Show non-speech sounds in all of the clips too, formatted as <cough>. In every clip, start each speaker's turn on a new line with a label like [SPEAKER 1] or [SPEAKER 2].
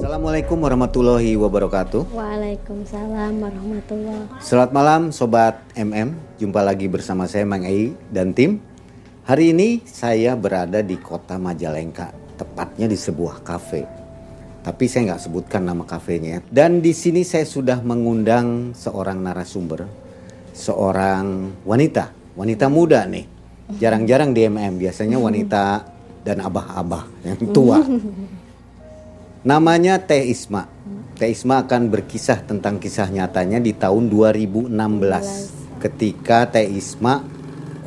[SPEAKER 1] Assalamualaikum warahmatullahi wabarakatuh.
[SPEAKER 2] Waalaikumsalam warahmatullahi
[SPEAKER 1] Selamat malam Sobat MM, jumpa lagi bersama saya Mang Ei dan tim. Hari ini saya berada di kota Majalengka, tepatnya di sebuah kafe. Tapi saya nggak sebutkan nama kafenya. Dan di sini saya sudah mengundang seorang narasumber, seorang wanita, wanita muda nih. Jarang-jarang di MM, biasanya wanita dan abah-abah yang tua. <laughs> Namanya Teh Isma. Teh Isma akan berkisah tentang kisah nyatanya di tahun 2016 ketika Teh Isma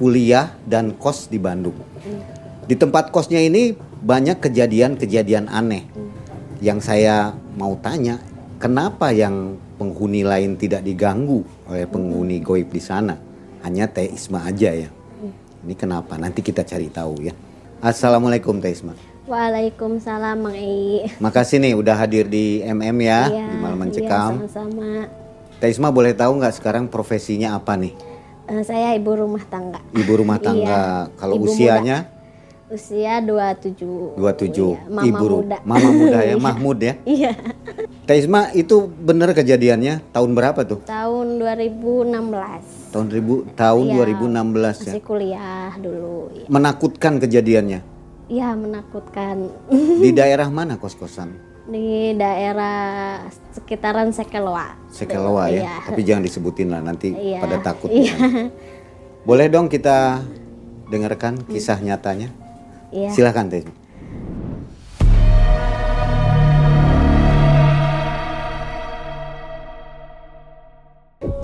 [SPEAKER 1] kuliah dan kos di Bandung. Di tempat kosnya ini banyak kejadian-kejadian aneh. Yang saya mau tanya, kenapa yang penghuni lain tidak diganggu oleh penghuni goib di sana? Hanya Teh Isma aja ya. Ini kenapa? Nanti kita cari tahu ya. Assalamualaikum Teh Isma.
[SPEAKER 2] Waalaikumsalam Mang Ei.
[SPEAKER 1] Makasih nih udah hadir di MM ya
[SPEAKER 2] Iya,
[SPEAKER 1] di Malam
[SPEAKER 2] iya,
[SPEAKER 1] Mencekam.
[SPEAKER 2] sama-sama.
[SPEAKER 1] Teh Isma boleh tahu nggak sekarang profesinya apa nih?
[SPEAKER 2] Eh, saya ibu rumah tangga.
[SPEAKER 1] Ibu rumah tangga.
[SPEAKER 2] Iya,
[SPEAKER 1] Kalau usianya
[SPEAKER 2] Usia 27.
[SPEAKER 1] 27.
[SPEAKER 2] Iya, mama
[SPEAKER 1] Ibu
[SPEAKER 2] muda.
[SPEAKER 1] Mama muda ya, <laughs> Mahmud ya.
[SPEAKER 2] Iya.
[SPEAKER 1] Teh Isma itu bener kejadiannya tahun berapa tuh?
[SPEAKER 2] Tahun 2016.
[SPEAKER 1] Tahun ribu tahun
[SPEAKER 2] Iya,
[SPEAKER 1] 2016 ya.
[SPEAKER 2] Masih kuliah dulu. Iya.
[SPEAKER 1] Menakutkan kejadiannya.
[SPEAKER 2] Iya, menakutkan.
[SPEAKER 1] Di daerah mana kos-kosan?
[SPEAKER 2] Di daerah sekitaran Sekeloa.
[SPEAKER 1] Sekeloa ya.
[SPEAKER 2] Iya.
[SPEAKER 1] Tapi jangan disebutin lah nanti
[SPEAKER 2] Iya.
[SPEAKER 1] pada takut.
[SPEAKER 2] Iya. <laughs>
[SPEAKER 1] Boleh dong kita dengarkan kisah nyatanya?
[SPEAKER 2] Iya.
[SPEAKER 1] Silahkan Teh.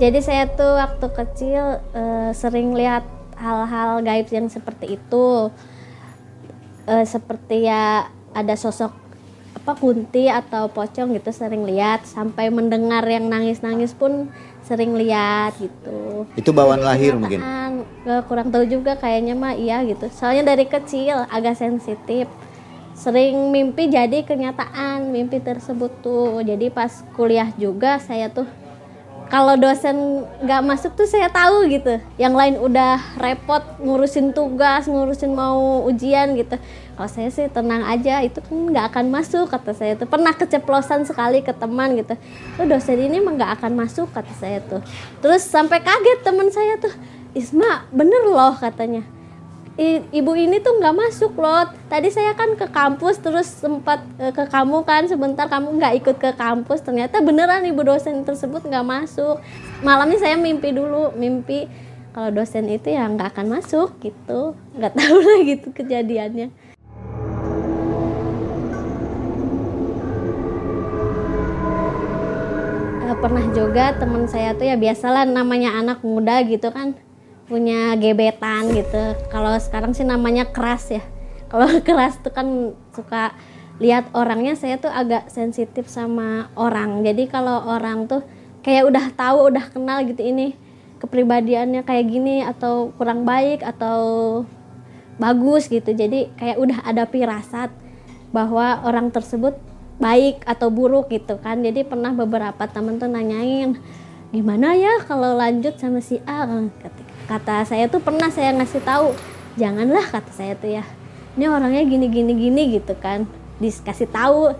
[SPEAKER 2] Jadi saya tuh waktu kecil eh, sering lihat hal-hal gaib yang seperti itu. Eh, seperti ya ada sosok apa kunti atau pocong gitu sering lihat sampai mendengar yang nangis-nangis pun sering lihat gitu.
[SPEAKER 1] Itu bawaan lahir mungkin.
[SPEAKER 2] Kenyataan, eh, kurang tahu juga kayaknya mah iya gitu. Soalnya dari kecil agak sensitif. Sering mimpi jadi kenyataan mimpi tersebut tuh. Jadi pas kuliah juga saya tuh kalau dosen nggak masuk tuh saya tahu gitu. Yang lain udah repot ngurusin tugas, ngurusin mau ujian gitu. Kalau saya sih tenang aja, itu kan nggak akan masuk kata saya tuh. Pernah keceplosan sekali ke teman gitu. Tuh dosen ini mah nggak akan masuk kata saya tuh. Terus sampai kaget teman saya tuh, Isma bener loh katanya. Ibu ini tuh nggak masuk loh. Tadi saya kan ke kampus terus sempat eh, ke kamu kan sebentar kamu nggak ikut ke kampus. Ternyata beneran ibu dosen tersebut nggak masuk. Malamnya saya mimpi dulu, mimpi kalau dosen itu ya nggak akan masuk gitu. Nggak <laughs> tahu lah gitu kejadiannya. Eh, pernah juga teman saya tuh ya biasalah namanya anak muda gitu kan punya gebetan gitu. Kalau sekarang sih namanya keras ya. <laughs> Kalau keras tuh kan suka lihat orangnya saya tuh agak sensitif sama orang. Jadi kalau orang tuh kayak udah tahu, udah kenal gitu ini kepribadiannya kayak gini atau kurang baik atau bagus gitu. Jadi kayak udah ada firasat bahwa orang tersebut baik atau buruk gitu kan. Jadi pernah beberapa teman tuh nanyain gimana ya kalau lanjut sama si A Kata- kata saya tuh pernah saya ngasih tahu janganlah kata saya tuh ya. Ini orangnya gini gini gini gitu kan. Dikasih tahu.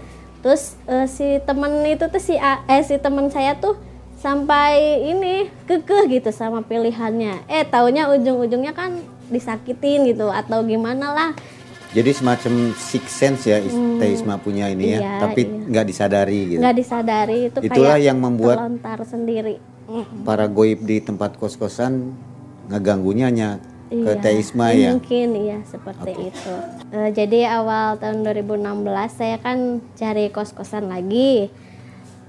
[SPEAKER 2] Terus eh, si temen itu tuh si A, eh si teman saya tuh sampai ini kekeh gitu sama pilihannya. Eh taunya ujung-ujungnya kan disakitin gitu atau gimana lah.
[SPEAKER 1] Jadi semacam six sense ya is- Teh Isma punya ini ya,
[SPEAKER 2] Iya,
[SPEAKER 1] tapi
[SPEAKER 2] iya.
[SPEAKER 1] nggak disadari gitu.
[SPEAKER 2] nggak disadari itu
[SPEAKER 1] Itulah
[SPEAKER 2] kayak
[SPEAKER 1] yang membuat
[SPEAKER 2] sendiri.
[SPEAKER 1] Para goib di tempat kos-kosan ngeganggunya hanya ke
[SPEAKER 2] Iya,
[SPEAKER 1] Teh Isma ya.
[SPEAKER 2] Mungkin iya seperti itu. Eh, jadi awal tahun 2016 saya kan cari kos-kosan lagi.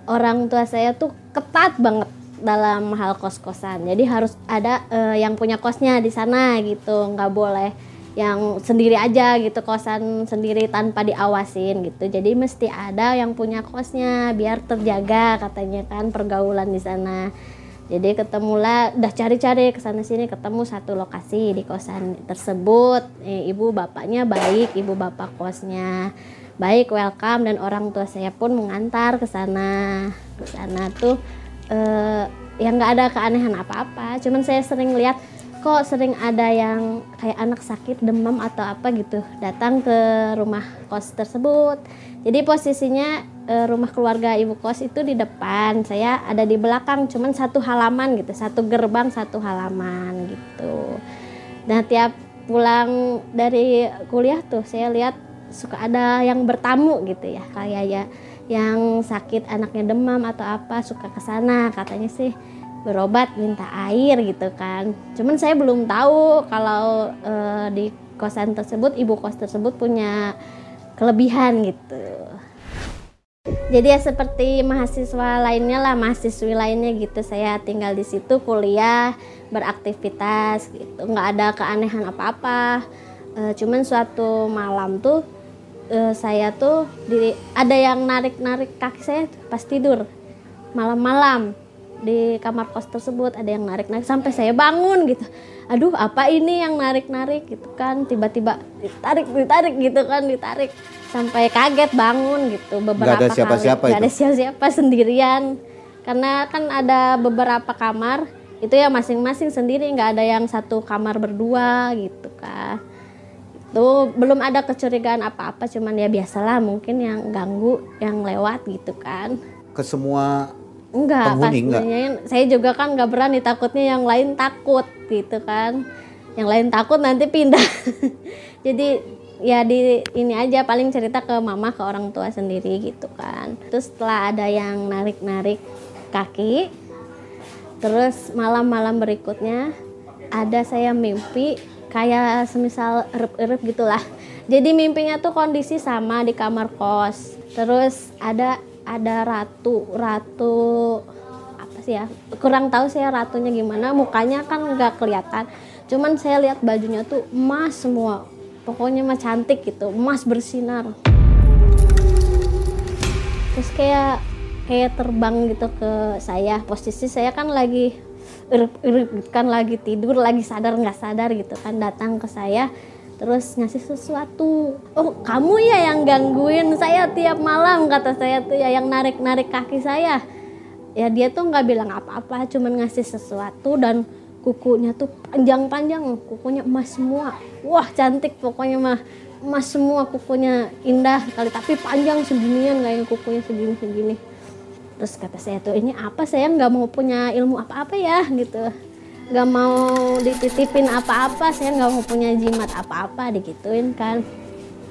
[SPEAKER 2] Orang tua saya tuh ketat banget dalam hal kos-kosan. Jadi harus ada eh, yang punya kosnya di sana gitu, nggak boleh yang sendiri aja gitu kosan sendiri tanpa diawasin gitu. Jadi mesti ada yang punya kosnya biar terjaga katanya kan pergaulan di sana. Jadi ketemulah udah cari-cari ke sana sini ketemu satu lokasi di kosan tersebut. Eh, ibu bapaknya baik, ibu bapak kosnya baik, welcome dan orang tua saya pun mengantar ke sana. Ke sana tuh eh, ya nggak ada keanehan apa-apa. Cuman saya sering lihat kok sering ada yang kayak anak sakit demam atau apa gitu datang ke rumah kos tersebut. Jadi posisinya e, rumah keluarga ibu kos itu di depan saya ada di belakang cuman satu halaman gitu satu gerbang satu halaman gitu. Nah tiap pulang dari kuliah tuh saya lihat suka ada yang bertamu gitu ya kayak ya yang sakit anaknya demam atau apa suka ke sana katanya sih berobat minta air gitu kan. Cuman saya belum tahu kalau e, di kosan tersebut ibu kos tersebut punya kelebihan gitu. Jadi ya seperti mahasiswa lainnya lah mahasiswi lainnya gitu. Saya tinggal di situ kuliah beraktivitas gitu. Nggak ada keanehan apa-apa. E, cuman suatu malam tuh e, saya tuh di ada yang narik-narik kaki saya pas tidur. Malam-malam di kamar kos tersebut ada yang narik-narik sampai saya bangun gitu. Aduh apa ini yang narik-narik gitu kan? Tiba-tiba ditarik ditarik gitu kan ditarik. Sampai kaget bangun gitu beberapa
[SPEAKER 1] gak ada siapa-siapa
[SPEAKER 2] kali. Gak ada siapa-siapa sendirian. Karena kan ada beberapa kamar itu ya masing-masing sendiri nggak ada yang satu kamar berdua gitu kan. Itu belum ada kecurigaan apa-apa cuman ya biasalah mungkin yang ganggu yang lewat gitu kan.
[SPEAKER 1] Ke semua
[SPEAKER 2] Enggak,
[SPEAKER 1] penghuni enggak?
[SPEAKER 2] pastinya saya juga kan nggak berani takutnya yang lain takut gitu kan. Yang lain takut nanti pindah. <laughs> Jadi ya di ini aja paling cerita ke mama ke orang tua sendiri gitu kan. Terus setelah ada yang narik-narik kaki, terus malam-malam berikutnya ada saya mimpi kayak semisal erup-erup gitulah. Jadi mimpinya tuh kondisi sama di kamar kos. Terus ada ada ratu ratu apa sih ya? Kurang tahu saya ratunya gimana mukanya kan nggak kelihatan. Cuman saya lihat bajunya tuh emas semua. Pokoknya mah cantik gitu emas bersinar. Terus kayak kayak terbang gitu ke saya. Posisi saya kan lagi kan lagi tidur lagi sadar nggak sadar gitu kan datang ke saya terus ngasih sesuatu. Oh kamu ya yang gangguin saya tiap malam kata saya tuh ya yang narik narik kaki saya. Ya dia tuh nggak bilang apa-apa cuman ngasih sesuatu dan kukunya tuh panjang-panjang kukunya emas semua. Wah cantik pokoknya mah. Emas semua kukunya indah kali tapi panjang seginian kayak kukunya segini segini terus kata saya tuh ini apa? Saya nggak mau punya ilmu apa-apa ya gitu nggak mau dititipin apa-apa saya nggak mau punya jimat apa-apa digituin kan.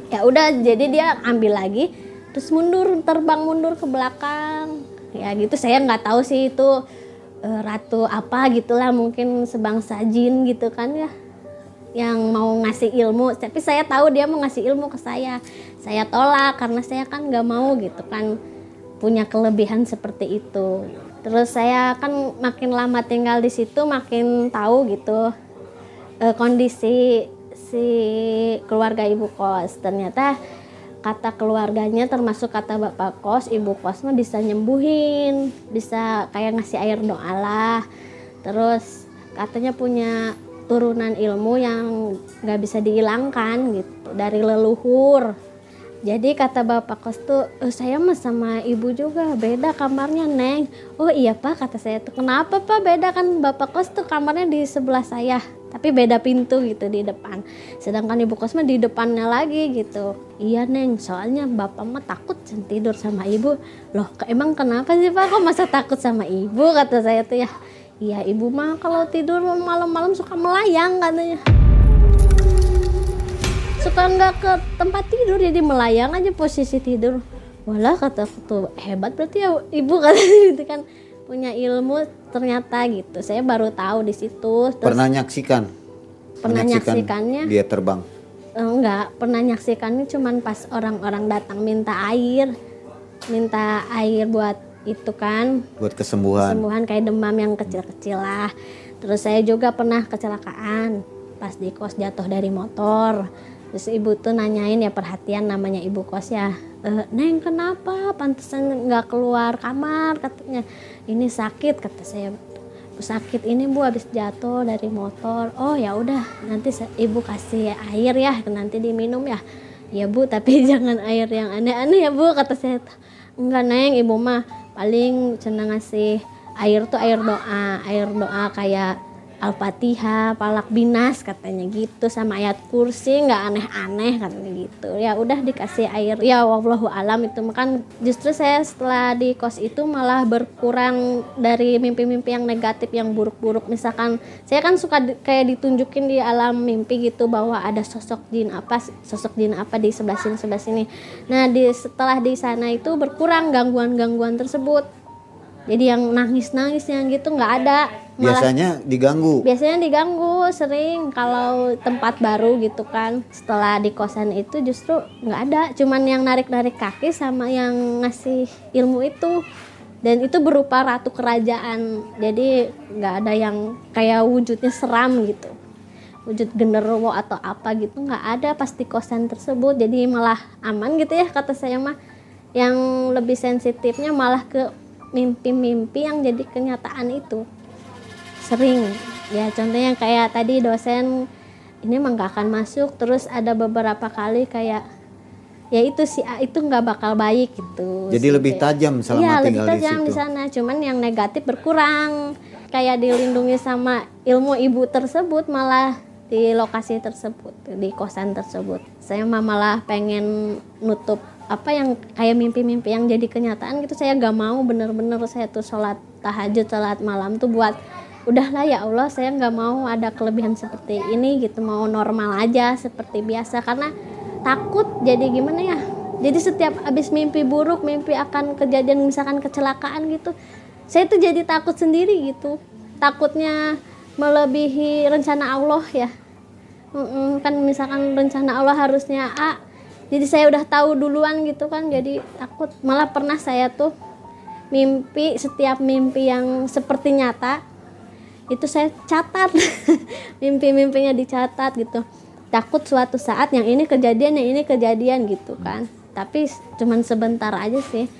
[SPEAKER 2] Ya udah jadi dia ambil lagi terus mundur terbang mundur ke belakang. Ya gitu saya nggak tahu sih itu e, ratu apa gitulah mungkin sebangsa jin gitu kan ya yang mau ngasih ilmu. Tapi saya tahu dia mau ngasih ilmu ke saya. Saya tolak karena saya kan nggak mau gitu kan punya kelebihan seperti itu terus saya kan makin lama tinggal di situ makin tahu gitu e, kondisi si keluarga ibu kos. Ternyata kata keluarganya termasuk kata bapak kos ibu kos mah bisa nyembuhin bisa kayak ngasih air doa lah. Terus katanya punya turunan ilmu yang nggak bisa dihilangkan gitu dari leluhur jadi kata bapak kos tuh, e, saya mah sama ibu juga beda kamarnya neng. Oh iya pak kata saya tuh kenapa pak beda kan bapak kos tuh kamarnya di sebelah saya tapi beda pintu gitu di depan. Sedangkan ibu kos mah di depannya lagi gitu. Iya neng soalnya bapak mah takut tidur sama ibu. Loh emang kenapa sih pak kok masa takut sama ibu kata saya tuh ya. Iya ibu mah kalau tidur malam-malam suka melayang katanya suka nggak ke tempat tidur jadi melayang aja posisi tidur. Walah kata tuh hebat berarti ya ibu <laughs> kata gitu kan. Punya ilmu ternyata gitu saya baru tahu di situ.
[SPEAKER 1] Terus pernah nyaksikan?
[SPEAKER 2] Pernah nyaksikannya?
[SPEAKER 1] dia terbang?
[SPEAKER 2] Enggak pernah nyaksikannya cuman pas orang-orang datang minta air. Minta air buat itu kan.
[SPEAKER 1] Buat kesembuhan.
[SPEAKER 2] Kesembuhan kayak demam yang kecil-kecil lah. Terus saya juga pernah kecelakaan pas di kos jatuh dari motor terus ibu tuh nanyain ya perhatian namanya ibu kos ya? E, neng kenapa? Pantesan nggak keluar kamar katanya. Ini sakit kata saya. Sakit ini bu habis jatuh dari motor. Oh ya udah nanti ibu kasih air ya nanti diminum ya. Ya bu tapi <laughs> jangan air yang aneh-aneh ya bu kata saya. Enggak neng ibu mah paling senang ngasih air tuh air doa air doa kayak Al-Fatihah, Palak Binas katanya gitu sama ayat kursi nggak aneh-aneh katanya gitu. Ya udah dikasih air. Ya wallahu alam itu kan justru saya setelah di kos itu malah berkurang dari mimpi-mimpi yang negatif yang buruk-buruk. Misalkan saya kan suka di, kayak ditunjukin di alam mimpi gitu bahwa ada sosok jin apa sosok jin apa di sebelah sini sebelah sini. Nah, di setelah di sana itu berkurang gangguan-gangguan tersebut. Jadi yang nangis-nangis yang gitu nggak ada
[SPEAKER 1] Malah, biasanya diganggu.
[SPEAKER 2] Biasanya diganggu sering. Kalau tempat baru gitu kan setelah di kosan itu justru nggak ada. Cuman yang narik narik kaki sama yang ngasih ilmu itu. Dan itu berupa ratu kerajaan. Jadi nggak ada yang kayak wujudnya seram gitu. Wujud genderuwo atau apa gitu nggak ada pasti kosan tersebut. Jadi malah aman gitu ya kata saya mah. Yang lebih sensitifnya malah ke mimpi-mimpi yang jadi kenyataan itu. Sering. Ya contohnya kayak tadi dosen ini emang gak akan masuk. Terus ada beberapa kali kayak ya itu si A itu nggak bakal baik gitu.
[SPEAKER 1] Jadi lebih tajam selama
[SPEAKER 2] ya,
[SPEAKER 1] tinggal
[SPEAKER 2] lebih tajam
[SPEAKER 1] di,
[SPEAKER 2] di sana. Cuman yang negatif berkurang. Kayak dilindungi sama ilmu ibu tersebut malah di lokasi tersebut di kosan tersebut. Saya malah pengen nutup apa yang kayak mimpi-mimpi yang jadi kenyataan gitu saya gak mau bener-bener saya tuh sholat tahajud sholat malam tuh buat udahlah ya Allah saya nggak mau ada kelebihan seperti ini gitu mau normal aja seperti biasa. Karena takut jadi gimana ya jadi setiap habis mimpi buruk mimpi akan kejadian misalkan kecelakaan gitu saya tuh jadi takut sendiri gitu. Takutnya melebihi rencana Allah ya. Kan misalkan rencana Allah harusnya A jadi saya udah tahu duluan gitu kan jadi takut. Malah pernah saya tuh mimpi setiap mimpi yang seperti nyata itu saya catat. <laughs> Mimpi-mimpinya dicatat gitu. Takut suatu saat yang ini kejadian yang ini kejadian gitu kan. Tapi cuman sebentar aja sih.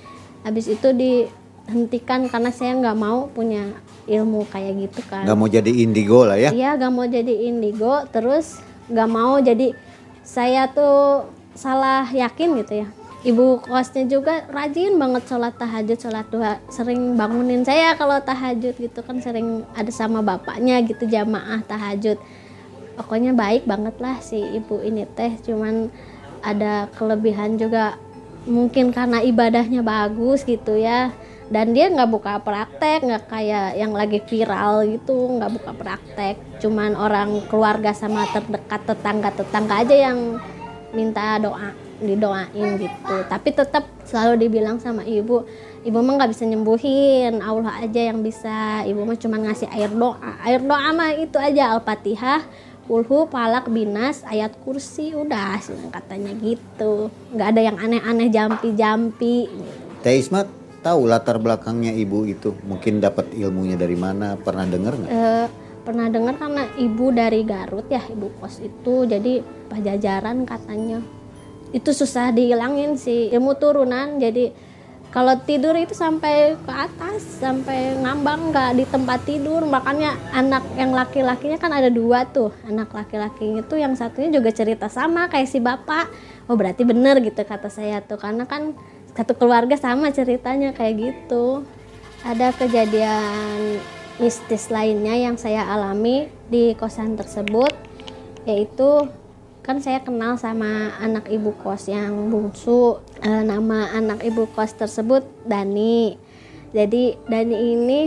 [SPEAKER 2] Habis itu dihentikan karena saya nggak mau punya ilmu kayak gitu kan.
[SPEAKER 1] Nggak mau jadi indigo lah ya.
[SPEAKER 2] Iya nggak mau jadi indigo. Terus nggak mau jadi saya tuh salah yakin gitu ya. Ibu kosnya juga rajin banget sholat tahajud sholat duha sering bangunin saya kalau tahajud gitu kan sering ada sama bapaknya gitu jamaah tahajud. Pokoknya baik banget lah si ibu ini teh cuman ada kelebihan juga mungkin karena ibadahnya bagus gitu ya. Dan dia nggak buka praktek nggak kayak yang lagi viral gitu nggak buka praktek. Cuman orang keluarga sama terdekat tetangga tetangga aja yang minta doa didoain gitu. Tapi tetap selalu dibilang sama ibu ibu mah nggak bisa nyembuhin Allah aja yang bisa. Ibu mah cuma ngasih air doa. Air doa mah itu aja al-fatihah kulhu palak binas ayat kursi udah sih katanya gitu. Nggak ada yang aneh-aneh jampi-jampi.
[SPEAKER 1] Teh Ismat tahu latar belakangnya ibu itu? Mungkin dapat ilmunya dari mana? Pernah dengar nggak? E,
[SPEAKER 2] pernah dengar karena ibu dari Garut ya ibu kos itu? Jadi pajajaran katanya. Itu susah dihilangin sih ilmu turunan. Jadi kalau tidur itu sampai ke atas sampai ngambang nggak di tempat tidur. Makanya anak yang laki-lakinya kan ada dua tuh. Anak laki-lakinya tuh yang satunya juga cerita sama kayak si bapak. Oh berarti bener gitu kata saya tuh. Karena kan satu keluarga sama ceritanya kayak gitu. Ada kejadian mistis lainnya yang saya alami di kosan tersebut yaitu kan saya kenal sama anak ibu kos yang bungsu. E, nama anak ibu kos tersebut Dani. Jadi Dani ini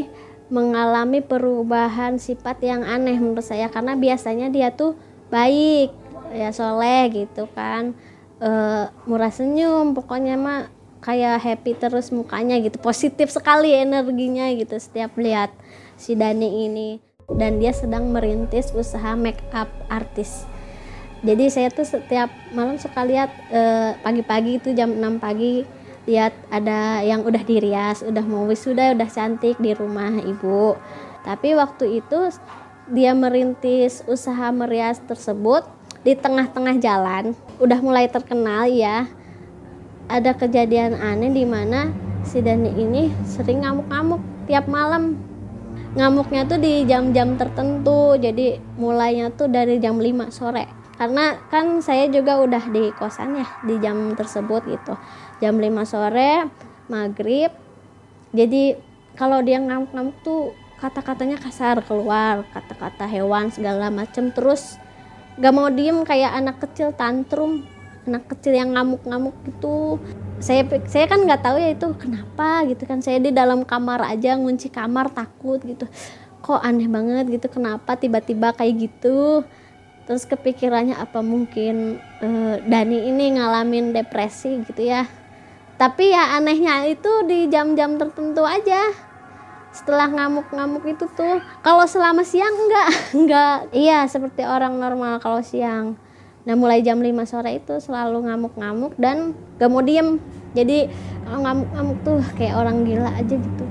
[SPEAKER 2] mengalami perubahan sifat yang aneh menurut saya karena biasanya dia tuh baik ya soleh gitu kan. E, murah senyum pokoknya mah kayak happy terus mukanya gitu positif sekali energinya gitu setiap lihat si Dani ini. Dan dia sedang merintis usaha make up artis. Jadi saya tuh setiap malam suka lihat eh, pagi-pagi itu jam 6 pagi lihat ada yang udah dirias udah mau wisuda udah cantik di rumah ibu. Tapi waktu itu dia merintis usaha merias tersebut di tengah-tengah jalan. Udah mulai terkenal ya. Ada kejadian aneh di mana si Dani ini sering ngamuk-ngamuk tiap malam ngamuknya tuh di jam-jam tertentu jadi mulainya tuh dari jam 5 sore. Karena kan saya juga udah di kosan ya di jam tersebut gitu. Jam 5 sore maghrib. Jadi kalau dia ngamuk-ngamuk tuh kata-katanya kasar keluar kata-kata hewan segala macam terus gak mau diem kayak anak kecil tantrum anak kecil yang ngamuk-ngamuk gitu. Saya saya kan nggak tahu ya itu kenapa gitu kan. Saya di dalam kamar aja ngunci kamar takut gitu. Kok aneh banget gitu kenapa tiba-tiba kayak gitu? Terus kepikirannya apa mungkin uh, Dani ini ngalamin depresi gitu ya. Tapi ya anehnya itu di jam-jam tertentu aja. Setelah ngamuk-ngamuk itu tuh kalau selama siang enggak <laughs> enggak. Iya seperti orang normal kalau siang nah mulai jam 5 sore itu selalu ngamuk-ngamuk dan gak mau diem. Jadi ngamuk-ngamuk tuh kayak orang gila aja gitu.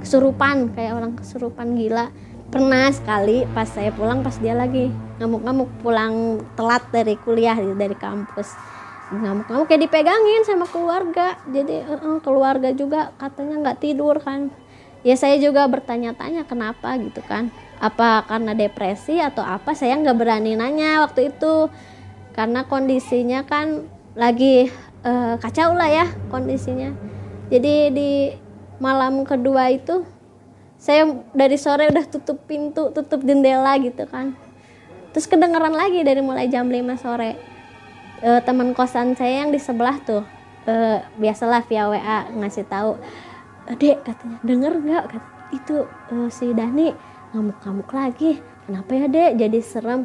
[SPEAKER 2] Kesurupan kayak orang kesurupan gila. Pernah sekali pas saya pulang pas dia lagi ngamuk-ngamuk pulang telat dari kuliah dari kampus. Ngamuk-ngamuk kayak dipegangin sama keluarga. Jadi keluarga juga katanya nggak tidur kan. Ya saya juga bertanya-tanya kenapa gitu kan. Apa karena depresi atau apa? Saya nggak berani nanya waktu itu karena kondisinya kan lagi uh, kacau lah ya kondisinya. Jadi di malam kedua itu saya dari sore udah tutup pintu tutup jendela gitu kan. Terus kedengeran lagi dari mulai jam 5 sore. E, teman kosan saya yang di sebelah tuh e, biasalah via WA ngasih tahu dek katanya denger nggak? Itu e, si Dani ngamuk-ngamuk lagi. Kenapa ya dek? Jadi serem.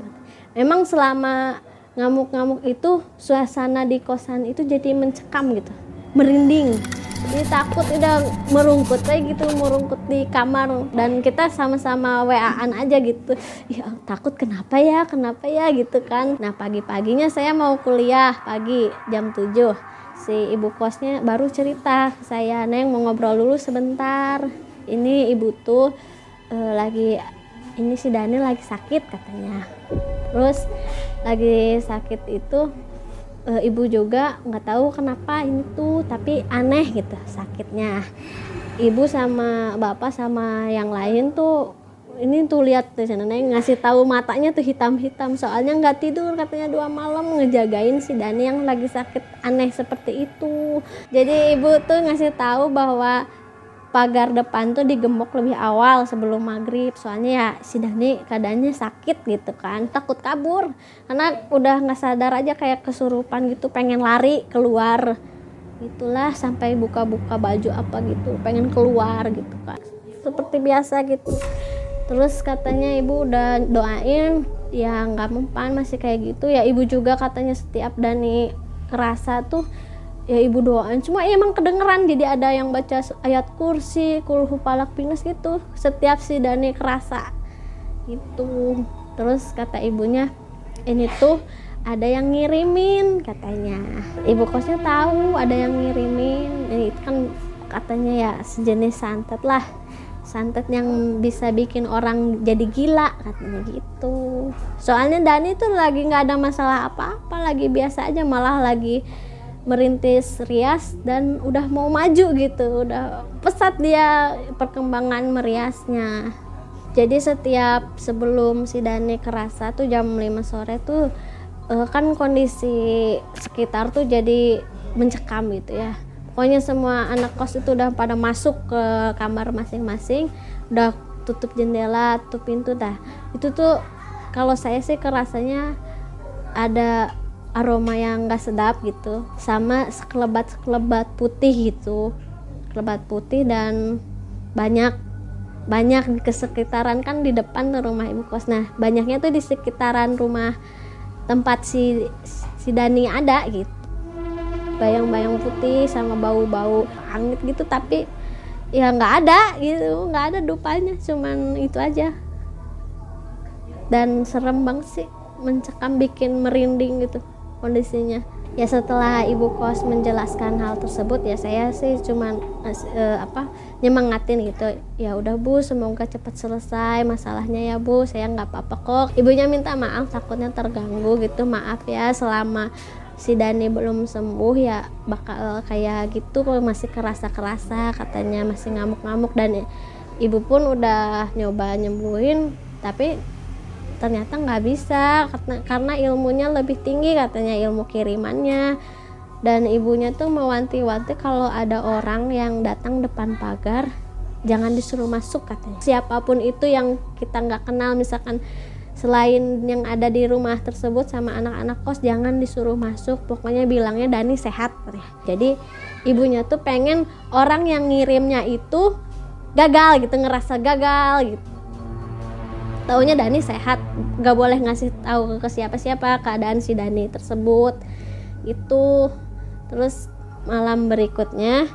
[SPEAKER 2] Memang selama ngamuk-ngamuk itu suasana di kosan itu jadi mencekam gitu. Merinding. Jadi takut udah merungkut kayak gitu merungkut di kamar. Dan kita sama-sama WA-an aja gitu. Ya takut kenapa ya kenapa ya gitu kan. Nah pagi-paginya saya mau kuliah pagi jam 7 si ibu kosnya baru cerita saya Neng mau ngobrol dulu sebentar. Ini ibu tuh uh, lagi ini si Daniel lagi sakit katanya terus lagi sakit itu e, ibu juga nggak tahu kenapa ini tuh tapi aneh gitu sakitnya. Ibu sama bapak sama yang lain tuh ini tuh lihat tuh nenek ngasih tahu matanya tuh hitam-hitam. Soalnya nggak tidur katanya dua malam ngejagain si Dani yang lagi sakit aneh seperti itu. Jadi ibu tuh ngasih tahu bahwa pagar depan tuh digembok lebih awal sebelum maghrib. Soalnya ya si Dani keadaannya sakit gitu kan takut kabur. Karena udah nggak sadar aja kayak kesurupan gitu pengen lari keluar. Itulah sampai buka-buka baju apa gitu pengen keluar gitu kan. Seperti biasa gitu. Terus katanya ibu udah doain ya nggak mempan masih kayak gitu. Ya ibu juga katanya setiap Dani kerasa tuh ya ibu doain. Cuma ya emang kedengeran jadi ada yang baca ayat kursi kulhu palak pinus gitu. Setiap si Dani kerasa. Itu terus kata ibunya ini tuh ada yang ngirimin katanya. Ibu kosnya tahu ada yang ngirimin. Ini kan katanya ya sejenis santet lah. Santet yang bisa bikin orang jadi gila katanya gitu. Soalnya Dani tuh lagi nggak ada masalah apa-apa lagi biasa aja malah lagi merintis rias dan udah mau maju gitu. Udah pesat dia perkembangan meriasnya. Jadi setiap sebelum si Dani kerasa tuh jam 5 sore tuh uh, kan kondisi sekitar tuh jadi mencekam gitu ya. Pokoknya semua anak kos itu udah pada masuk ke kamar masing-masing udah tutup jendela tutup pintu dah. Itu tuh kalau saya sih kerasanya ada aroma yang gak sedap gitu sama sekelebat sekelebat putih gitu. Sekelebat putih dan banyak banyak di kesekitaran kan di depan rumah ibu kos. Nah banyaknya tuh di sekitaran rumah tempat si si Dani ada gitu. Bayang-bayang putih sama bau-bau angin gitu tapi ya nggak ada gitu nggak ada dupanya cuman itu aja. Dan serem banget sih mencekam bikin merinding gitu kondisinya. Ya setelah ibu kos menjelaskan hal tersebut ya saya sih cuman uh, apa nyemangatin gitu. Ya udah bu semoga cepat selesai masalahnya ya bu. Saya nggak apa-apa kok. Ibunya minta maaf takutnya terganggu gitu. Maaf ya selama si Dani belum sembuh ya bakal kayak gitu kalau masih kerasa-kerasa katanya masih ngamuk-ngamuk. Dan ibu pun udah nyoba nyembuhin tapi ternyata nggak bisa karena, karena ilmunya lebih tinggi katanya ilmu kirimannya. Dan ibunya tuh mewanti-wanti kalau ada orang yang datang depan pagar jangan disuruh masuk katanya. Siapa pun itu yang kita nggak kenal misalkan selain yang ada di rumah tersebut sama anak-anak kos jangan disuruh masuk. Pokoknya bilangnya Dani sehat jadi ibunya tuh pengen orang yang ngirimnya itu gagal gitu ngerasa gagal gitu taunya Dani sehat. Nggak boleh ngasih tahu ke siapa-siapa keadaan si Dani tersebut. Itu. Terus malam berikutnya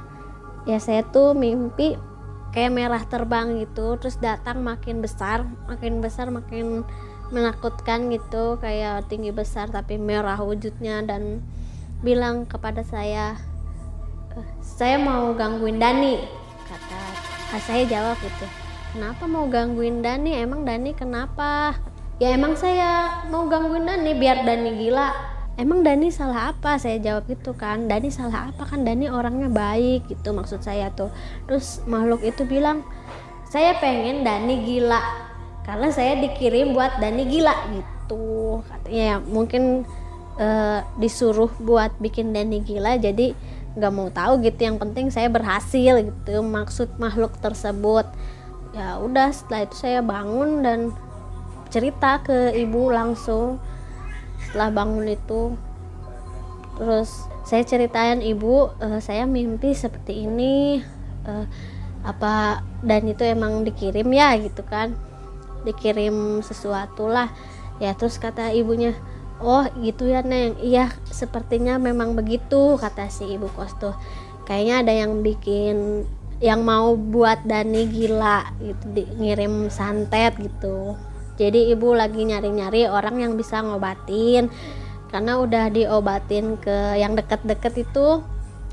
[SPEAKER 2] ya saya tuh mimpi kayak merah terbang gitu. Terus datang makin besar makin besar makin menakutkan gitu. Kayak tinggi besar tapi merah wujudnya dan bilang kepada saya eh, saya mau gangguin Dani kata saya jawab gitu kenapa mau gangguin Dani? Emang Dani kenapa? Ya emang saya mau gangguin Dani biar Dani gila. Emang Dani salah apa? Saya jawab gitu kan. Dani salah apa? Kan Dani orangnya baik gitu maksud saya tuh. Terus makhluk itu bilang saya pengen Dani gila karena saya dikirim buat Dani gila gitu. Katanya ya mungkin uh, disuruh buat bikin Dani gila jadi nggak mau tahu gitu. Yang penting saya berhasil gitu maksud makhluk tersebut ya udah setelah itu saya bangun dan cerita ke ibu langsung. Setelah bangun itu terus saya ceritain ibu uh, saya mimpi seperti ini uh, apa dan itu emang dikirim ya gitu kan. Dikirim sesuatu lah. Ya terus kata ibunya oh gitu ya neng. Iya sepertinya memang begitu kata si ibu kos tuh. Kayaknya ada yang bikin yang mau buat Dani gila gitu di, ngirim santet gitu. Jadi ibu lagi nyari-nyari orang yang bisa ngobatin. Karena udah diobatin ke yang deket-deket itu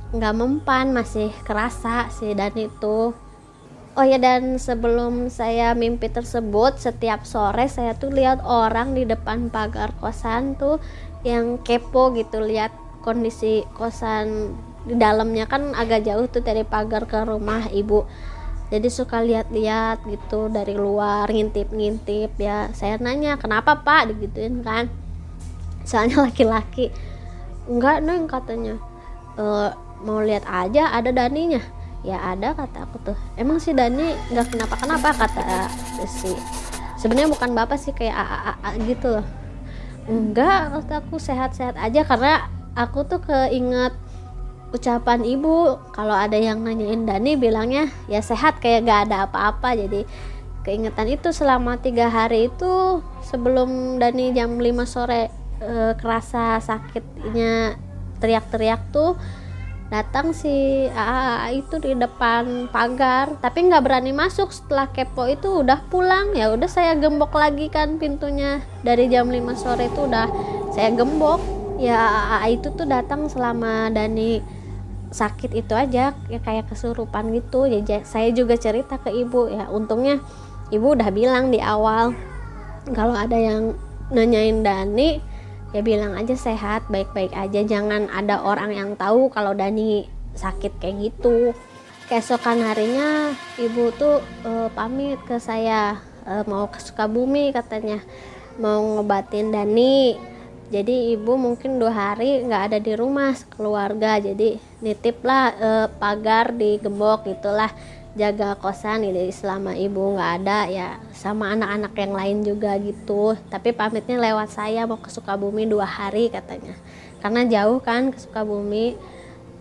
[SPEAKER 2] nggak mempan masih kerasa si Dani itu. Oh ya dan sebelum saya mimpi tersebut setiap sore saya tuh lihat orang di depan pagar kosan tuh yang kepo gitu lihat kondisi kosan di dalamnya kan agak jauh tuh dari pagar ke rumah ibu. Jadi suka lihat-lihat gitu dari luar ngintip-ngintip ya. Saya nanya kenapa pak? Digituin kan. Soalnya <laughs> laki-laki enggak neng katanya. E, mau lihat aja ada daninya. Ya ada kata aku tuh. Emang si Dani nggak kenapa kenapa kata si sebenarnya bukan bapak sih kayak a, a, a, gitu. Loh enggak kata aku sehat-sehat aja. Karena aku tuh keinget ucapan ibu kalau ada yang nanyain Dani bilangnya ya sehat kayak gak ada apa-apa. Jadi keingetan itu selama tiga hari itu sebelum Dani jam 5 sore e, kerasa sakitnya teriak-teriak tuh datang si AA itu di depan pagar tapi nggak berani masuk. Setelah kepo itu udah pulang. Ya udah saya gembok lagi kan pintunya. Dari jam 5 sore itu udah saya gembok. Ya AA itu tuh datang selama Dani sakit itu aja ya kayak kesurupan gitu. Ya saya juga cerita ke ibu ya untungnya ibu udah bilang di awal kalau ada yang nanyain Dani ya bilang aja sehat baik-baik aja. Jangan ada orang yang tahu kalau Dani sakit kayak gitu. Keesokan harinya ibu tuh e, pamit ke saya e, mau ke Sukabumi katanya mau ngobatin Dani jadi ibu mungkin dua hari nggak ada di rumah keluarga jadi nitip lah e, pagar di gembok gitulah. Jaga kosan ini selama ibu nggak ada ya sama anak-anak yang lain juga gitu. Tapi pamitnya lewat saya mau ke Sukabumi dua hari katanya. Karena jauh kan ke Sukabumi.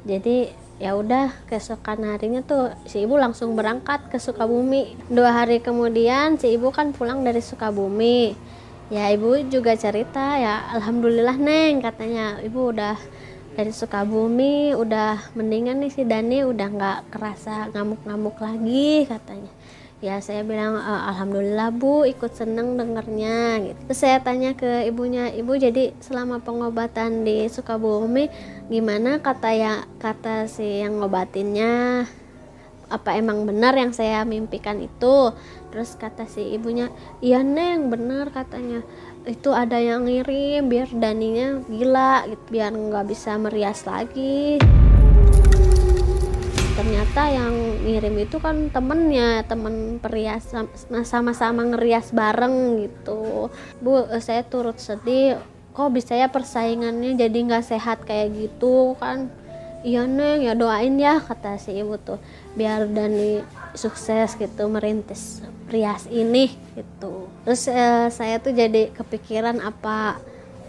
[SPEAKER 2] Jadi ya udah keesokan harinya tuh si ibu langsung berangkat ke Sukabumi. Dua hari kemudian si ibu kan pulang dari Sukabumi ya ibu juga cerita ya alhamdulillah neng katanya. Ibu udah dari Sukabumi udah mendingan nih si Dani udah nggak kerasa ngamuk-ngamuk lagi katanya. Ya saya bilang e, alhamdulillah bu ikut seneng dengernya gitu. Terus saya tanya ke ibunya ibu jadi selama pengobatan di Sukabumi gimana kata ya kata si yang ngobatinnya apa emang benar yang saya mimpikan itu? Terus kata si ibunya iya neng benar katanya. Itu ada yang ngirim biar daninya gila gitu biar nggak bisa merias lagi. Ternyata yang ngirim itu kan temennya temen perias sama-sama ngerias bareng gitu. Bu saya turut sedih. Kok bisa ya persaingannya jadi nggak sehat kayak gitu kan iya neng ya doain ya kata si ibu tuh biar Dani sukses gitu merintis prias ini gitu. Terus eh, saya tuh jadi kepikiran apa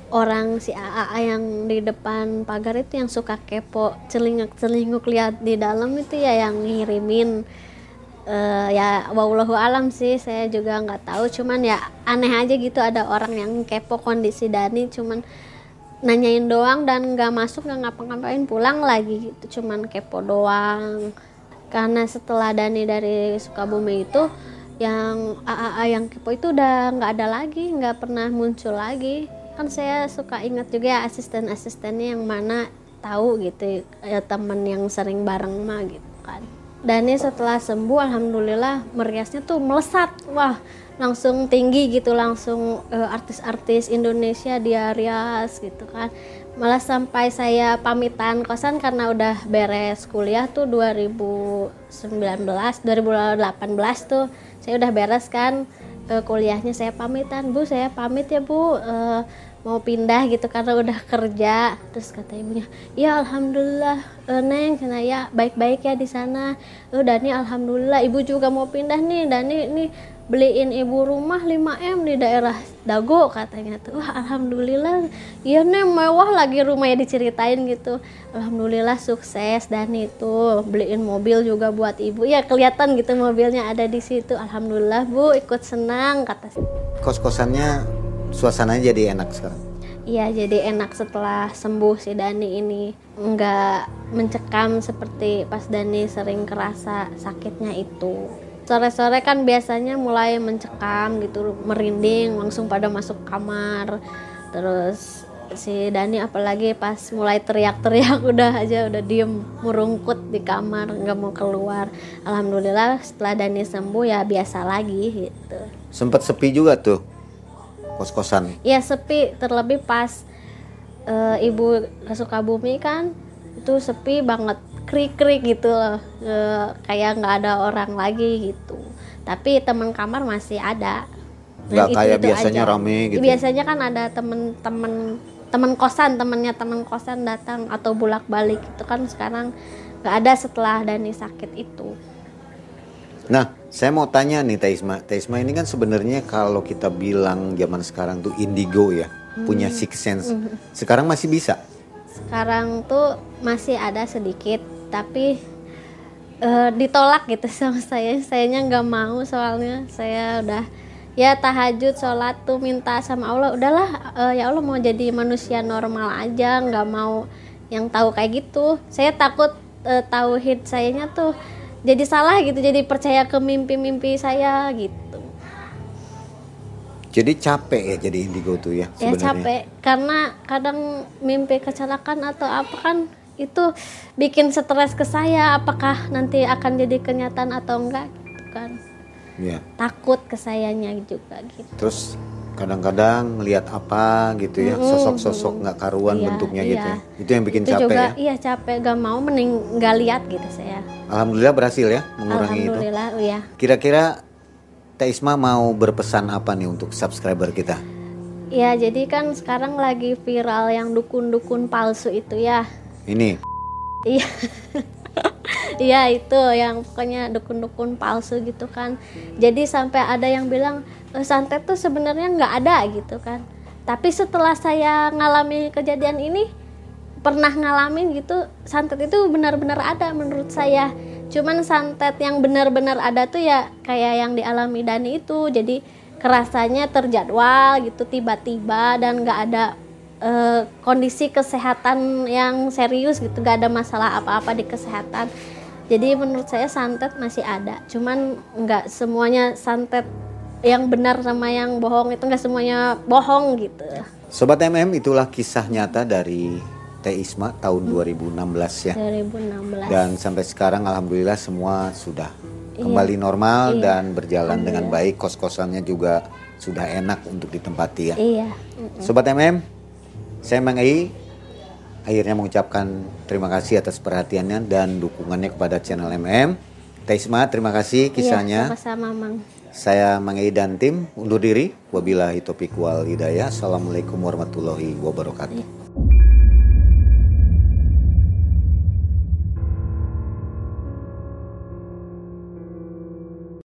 [SPEAKER 2] orang si AA yang di depan pagar itu yang suka kepo celinguk celinguk lihat di dalam itu ya yang ngirimin. Uh, ya wallahu alam sih saya juga nggak tahu cuman ya aneh aja gitu ada orang yang kepo kondisi Dani cuman nanyain doang dan nggak masuk nggak ngapa-ngapain pulang lagi gitu. Cuman kepo doang. Karena setelah Dani dari Sukabumi itu yang AAA yang kepo itu udah nggak ada lagi nggak pernah muncul lagi. Kan saya suka ingat juga ya asisten-asistennya yang mana tahu gitu ya teman yang sering bareng mah gitu kan. Dani setelah sembuh alhamdulillah meriasnya tuh melesat. Wah langsung tinggi gitu langsung uh, artis-artis Indonesia dia rias gitu kan. Malah sampai saya pamitan kosan karena udah beres kuliah tuh 2019 2018 tuh saya udah beres kan uh, kuliahnya saya pamitan. Bu saya pamit ya bu uh, mau pindah gitu karena udah kerja. Terus kata ibunya ya alhamdulillah uh, neng. Karena ya baik-baik ya di sana. Uh, Dani alhamdulillah ibu juga mau pindah nih Dani nih beliin ibu rumah 5M di daerah Dago katanya tuh. Wah alhamdulillah. Iya nih mewah lagi rumahnya diceritain gitu. Alhamdulillah sukses dan itu beliin mobil juga buat ibu. Ya kelihatan gitu mobilnya ada di situ. Alhamdulillah bu ikut senang kata
[SPEAKER 1] kos kosannya suasananya jadi enak sekarang?
[SPEAKER 2] Iya jadi enak setelah sembuh si Dani ini. Nggak mencekam seperti pas Dani sering kerasa sakitnya itu sore-sore kan biasanya mulai mencekam gitu merinding langsung pada masuk kamar. Terus si Dani apalagi pas mulai teriak-teriak <laughs> udah aja udah diem merungkut di kamar nggak mau keluar. Alhamdulillah setelah Dani sembuh ya biasa lagi gitu.
[SPEAKER 1] Sempat sepi juga tuh kos-kosan?
[SPEAKER 2] Ya sepi. Terlebih pas e, ibu ke Sukabumi kan itu sepi banget krik-krik gitu loh. E, kayak nggak ada orang lagi gitu. Tapi teman kamar masih ada.
[SPEAKER 1] Nggak kayak itu biasanya aja. rame gitu.
[SPEAKER 2] Biasanya kan ada temen-temen temen kosan temennya temen kosan datang atau bolak balik itu kan sekarang nggak ada setelah Dani sakit itu.
[SPEAKER 1] Nah saya mau tanya nih Taisma Taisma ini kan sebenarnya kalau kita bilang zaman sekarang tuh indigo ya hmm. punya six sense. Hmm. sekarang masih bisa?
[SPEAKER 2] Sekarang tuh masih ada sedikit tapi uh, ditolak gitu sama saya. Sayanya nggak mau soalnya. Saya udah ya tahajud sholat tuh minta sama Allah. Udahlah uh, ya Allah mau jadi manusia normal aja nggak mau yang tahu kayak gitu. Saya takut uh, tauhid sayanya tuh jadi salah gitu jadi percaya ke mimpi-mimpi saya gitu.
[SPEAKER 1] Jadi capek ya jadi indigo tuh ya
[SPEAKER 2] sebenarnya. Ya capek. Karena kadang mimpi kecelakaan atau apa kan itu bikin stres ke saya apakah nanti akan jadi kenyataan atau enggak gitu kan. Ya. takut ke sayanya juga gitu.
[SPEAKER 1] Terus kadang-kadang lihat apa gitu ya sosok-sosok nggak karuan iya, bentuknya gitu
[SPEAKER 2] iya.
[SPEAKER 1] gitu ya. itu yang bikin
[SPEAKER 2] itu
[SPEAKER 1] capek
[SPEAKER 2] juga,
[SPEAKER 1] ya?
[SPEAKER 2] iya capek. Gak mau mending nggak lihat gitu saya.
[SPEAKER 1] Alhamdulillah berhasil ya mengurangi
[SPEAKER 2] alhamdulillah,
[SPEAKER 1] itu
[SPEAKER 2] iya.
[SPEAKER 1] Kira-kira Teh Isma mau berpesan apa nih untuk subscriber kita?
[SPEAKER 2] Ya jadi kan sekarang lagi viral yang dukun-dukun palsu itu ya
[SPEAKER 1] ini.
[SPEAKER 2] Iya. <laughs> Iya itu yang pokoknya dukun-dukun palsu gitu kan. Jadi sampai ada yang bilang e, santet tuh sebenarnya nggak ada gitu kan. Tapi setelah saya ngalami kejadian ini pernah ngalamin gitu santet itu benar-benar ada menurut saya. Cuman santet yang benar-benar ada tuh ya kayak yang dialami Dani itu. Jadi kerasanya terjadwal gitu tiba-tiba dan nggak ada uh, kondisi kesehatan yang serius gitu gak ada masalah apa-apa di kesehatan. Jadi menurut saya santet masih ada cuman nggak semuanya santet yang benar sama yang bohong itu nggak semuanya bohong gitu.
[SPEAKER 1] Sobat mm itulah kisah nyata dari Teh Isma tahun 2016 ya.
[SPEAKER 2] 2016
[SPEAKER 1] dan sampai sekarang alhamdulillah semua sudah iya. kembali normal iya. dan berjalan dengan baik. Kos-kosannya juga sudah enak untuk ditempati ya.
[SPEAKER 2] Iya.
[SPEAKER 1] Sobat mm saya Mang Ei akhirnya mengucapkan terima kasih atas perhatiannya dan dukungannya kepada channel MM. Taisma, terima kasih iya, kisahnya.
[SPEAKER 2] Iya, sama-sama, Mang.
[SPEAKER 1] Saya Mang Ei dan tim undur diri. Wabillahi taufiq wal hidayah. Assalamualaikum warahmatullahi wabarakatuh. Iya.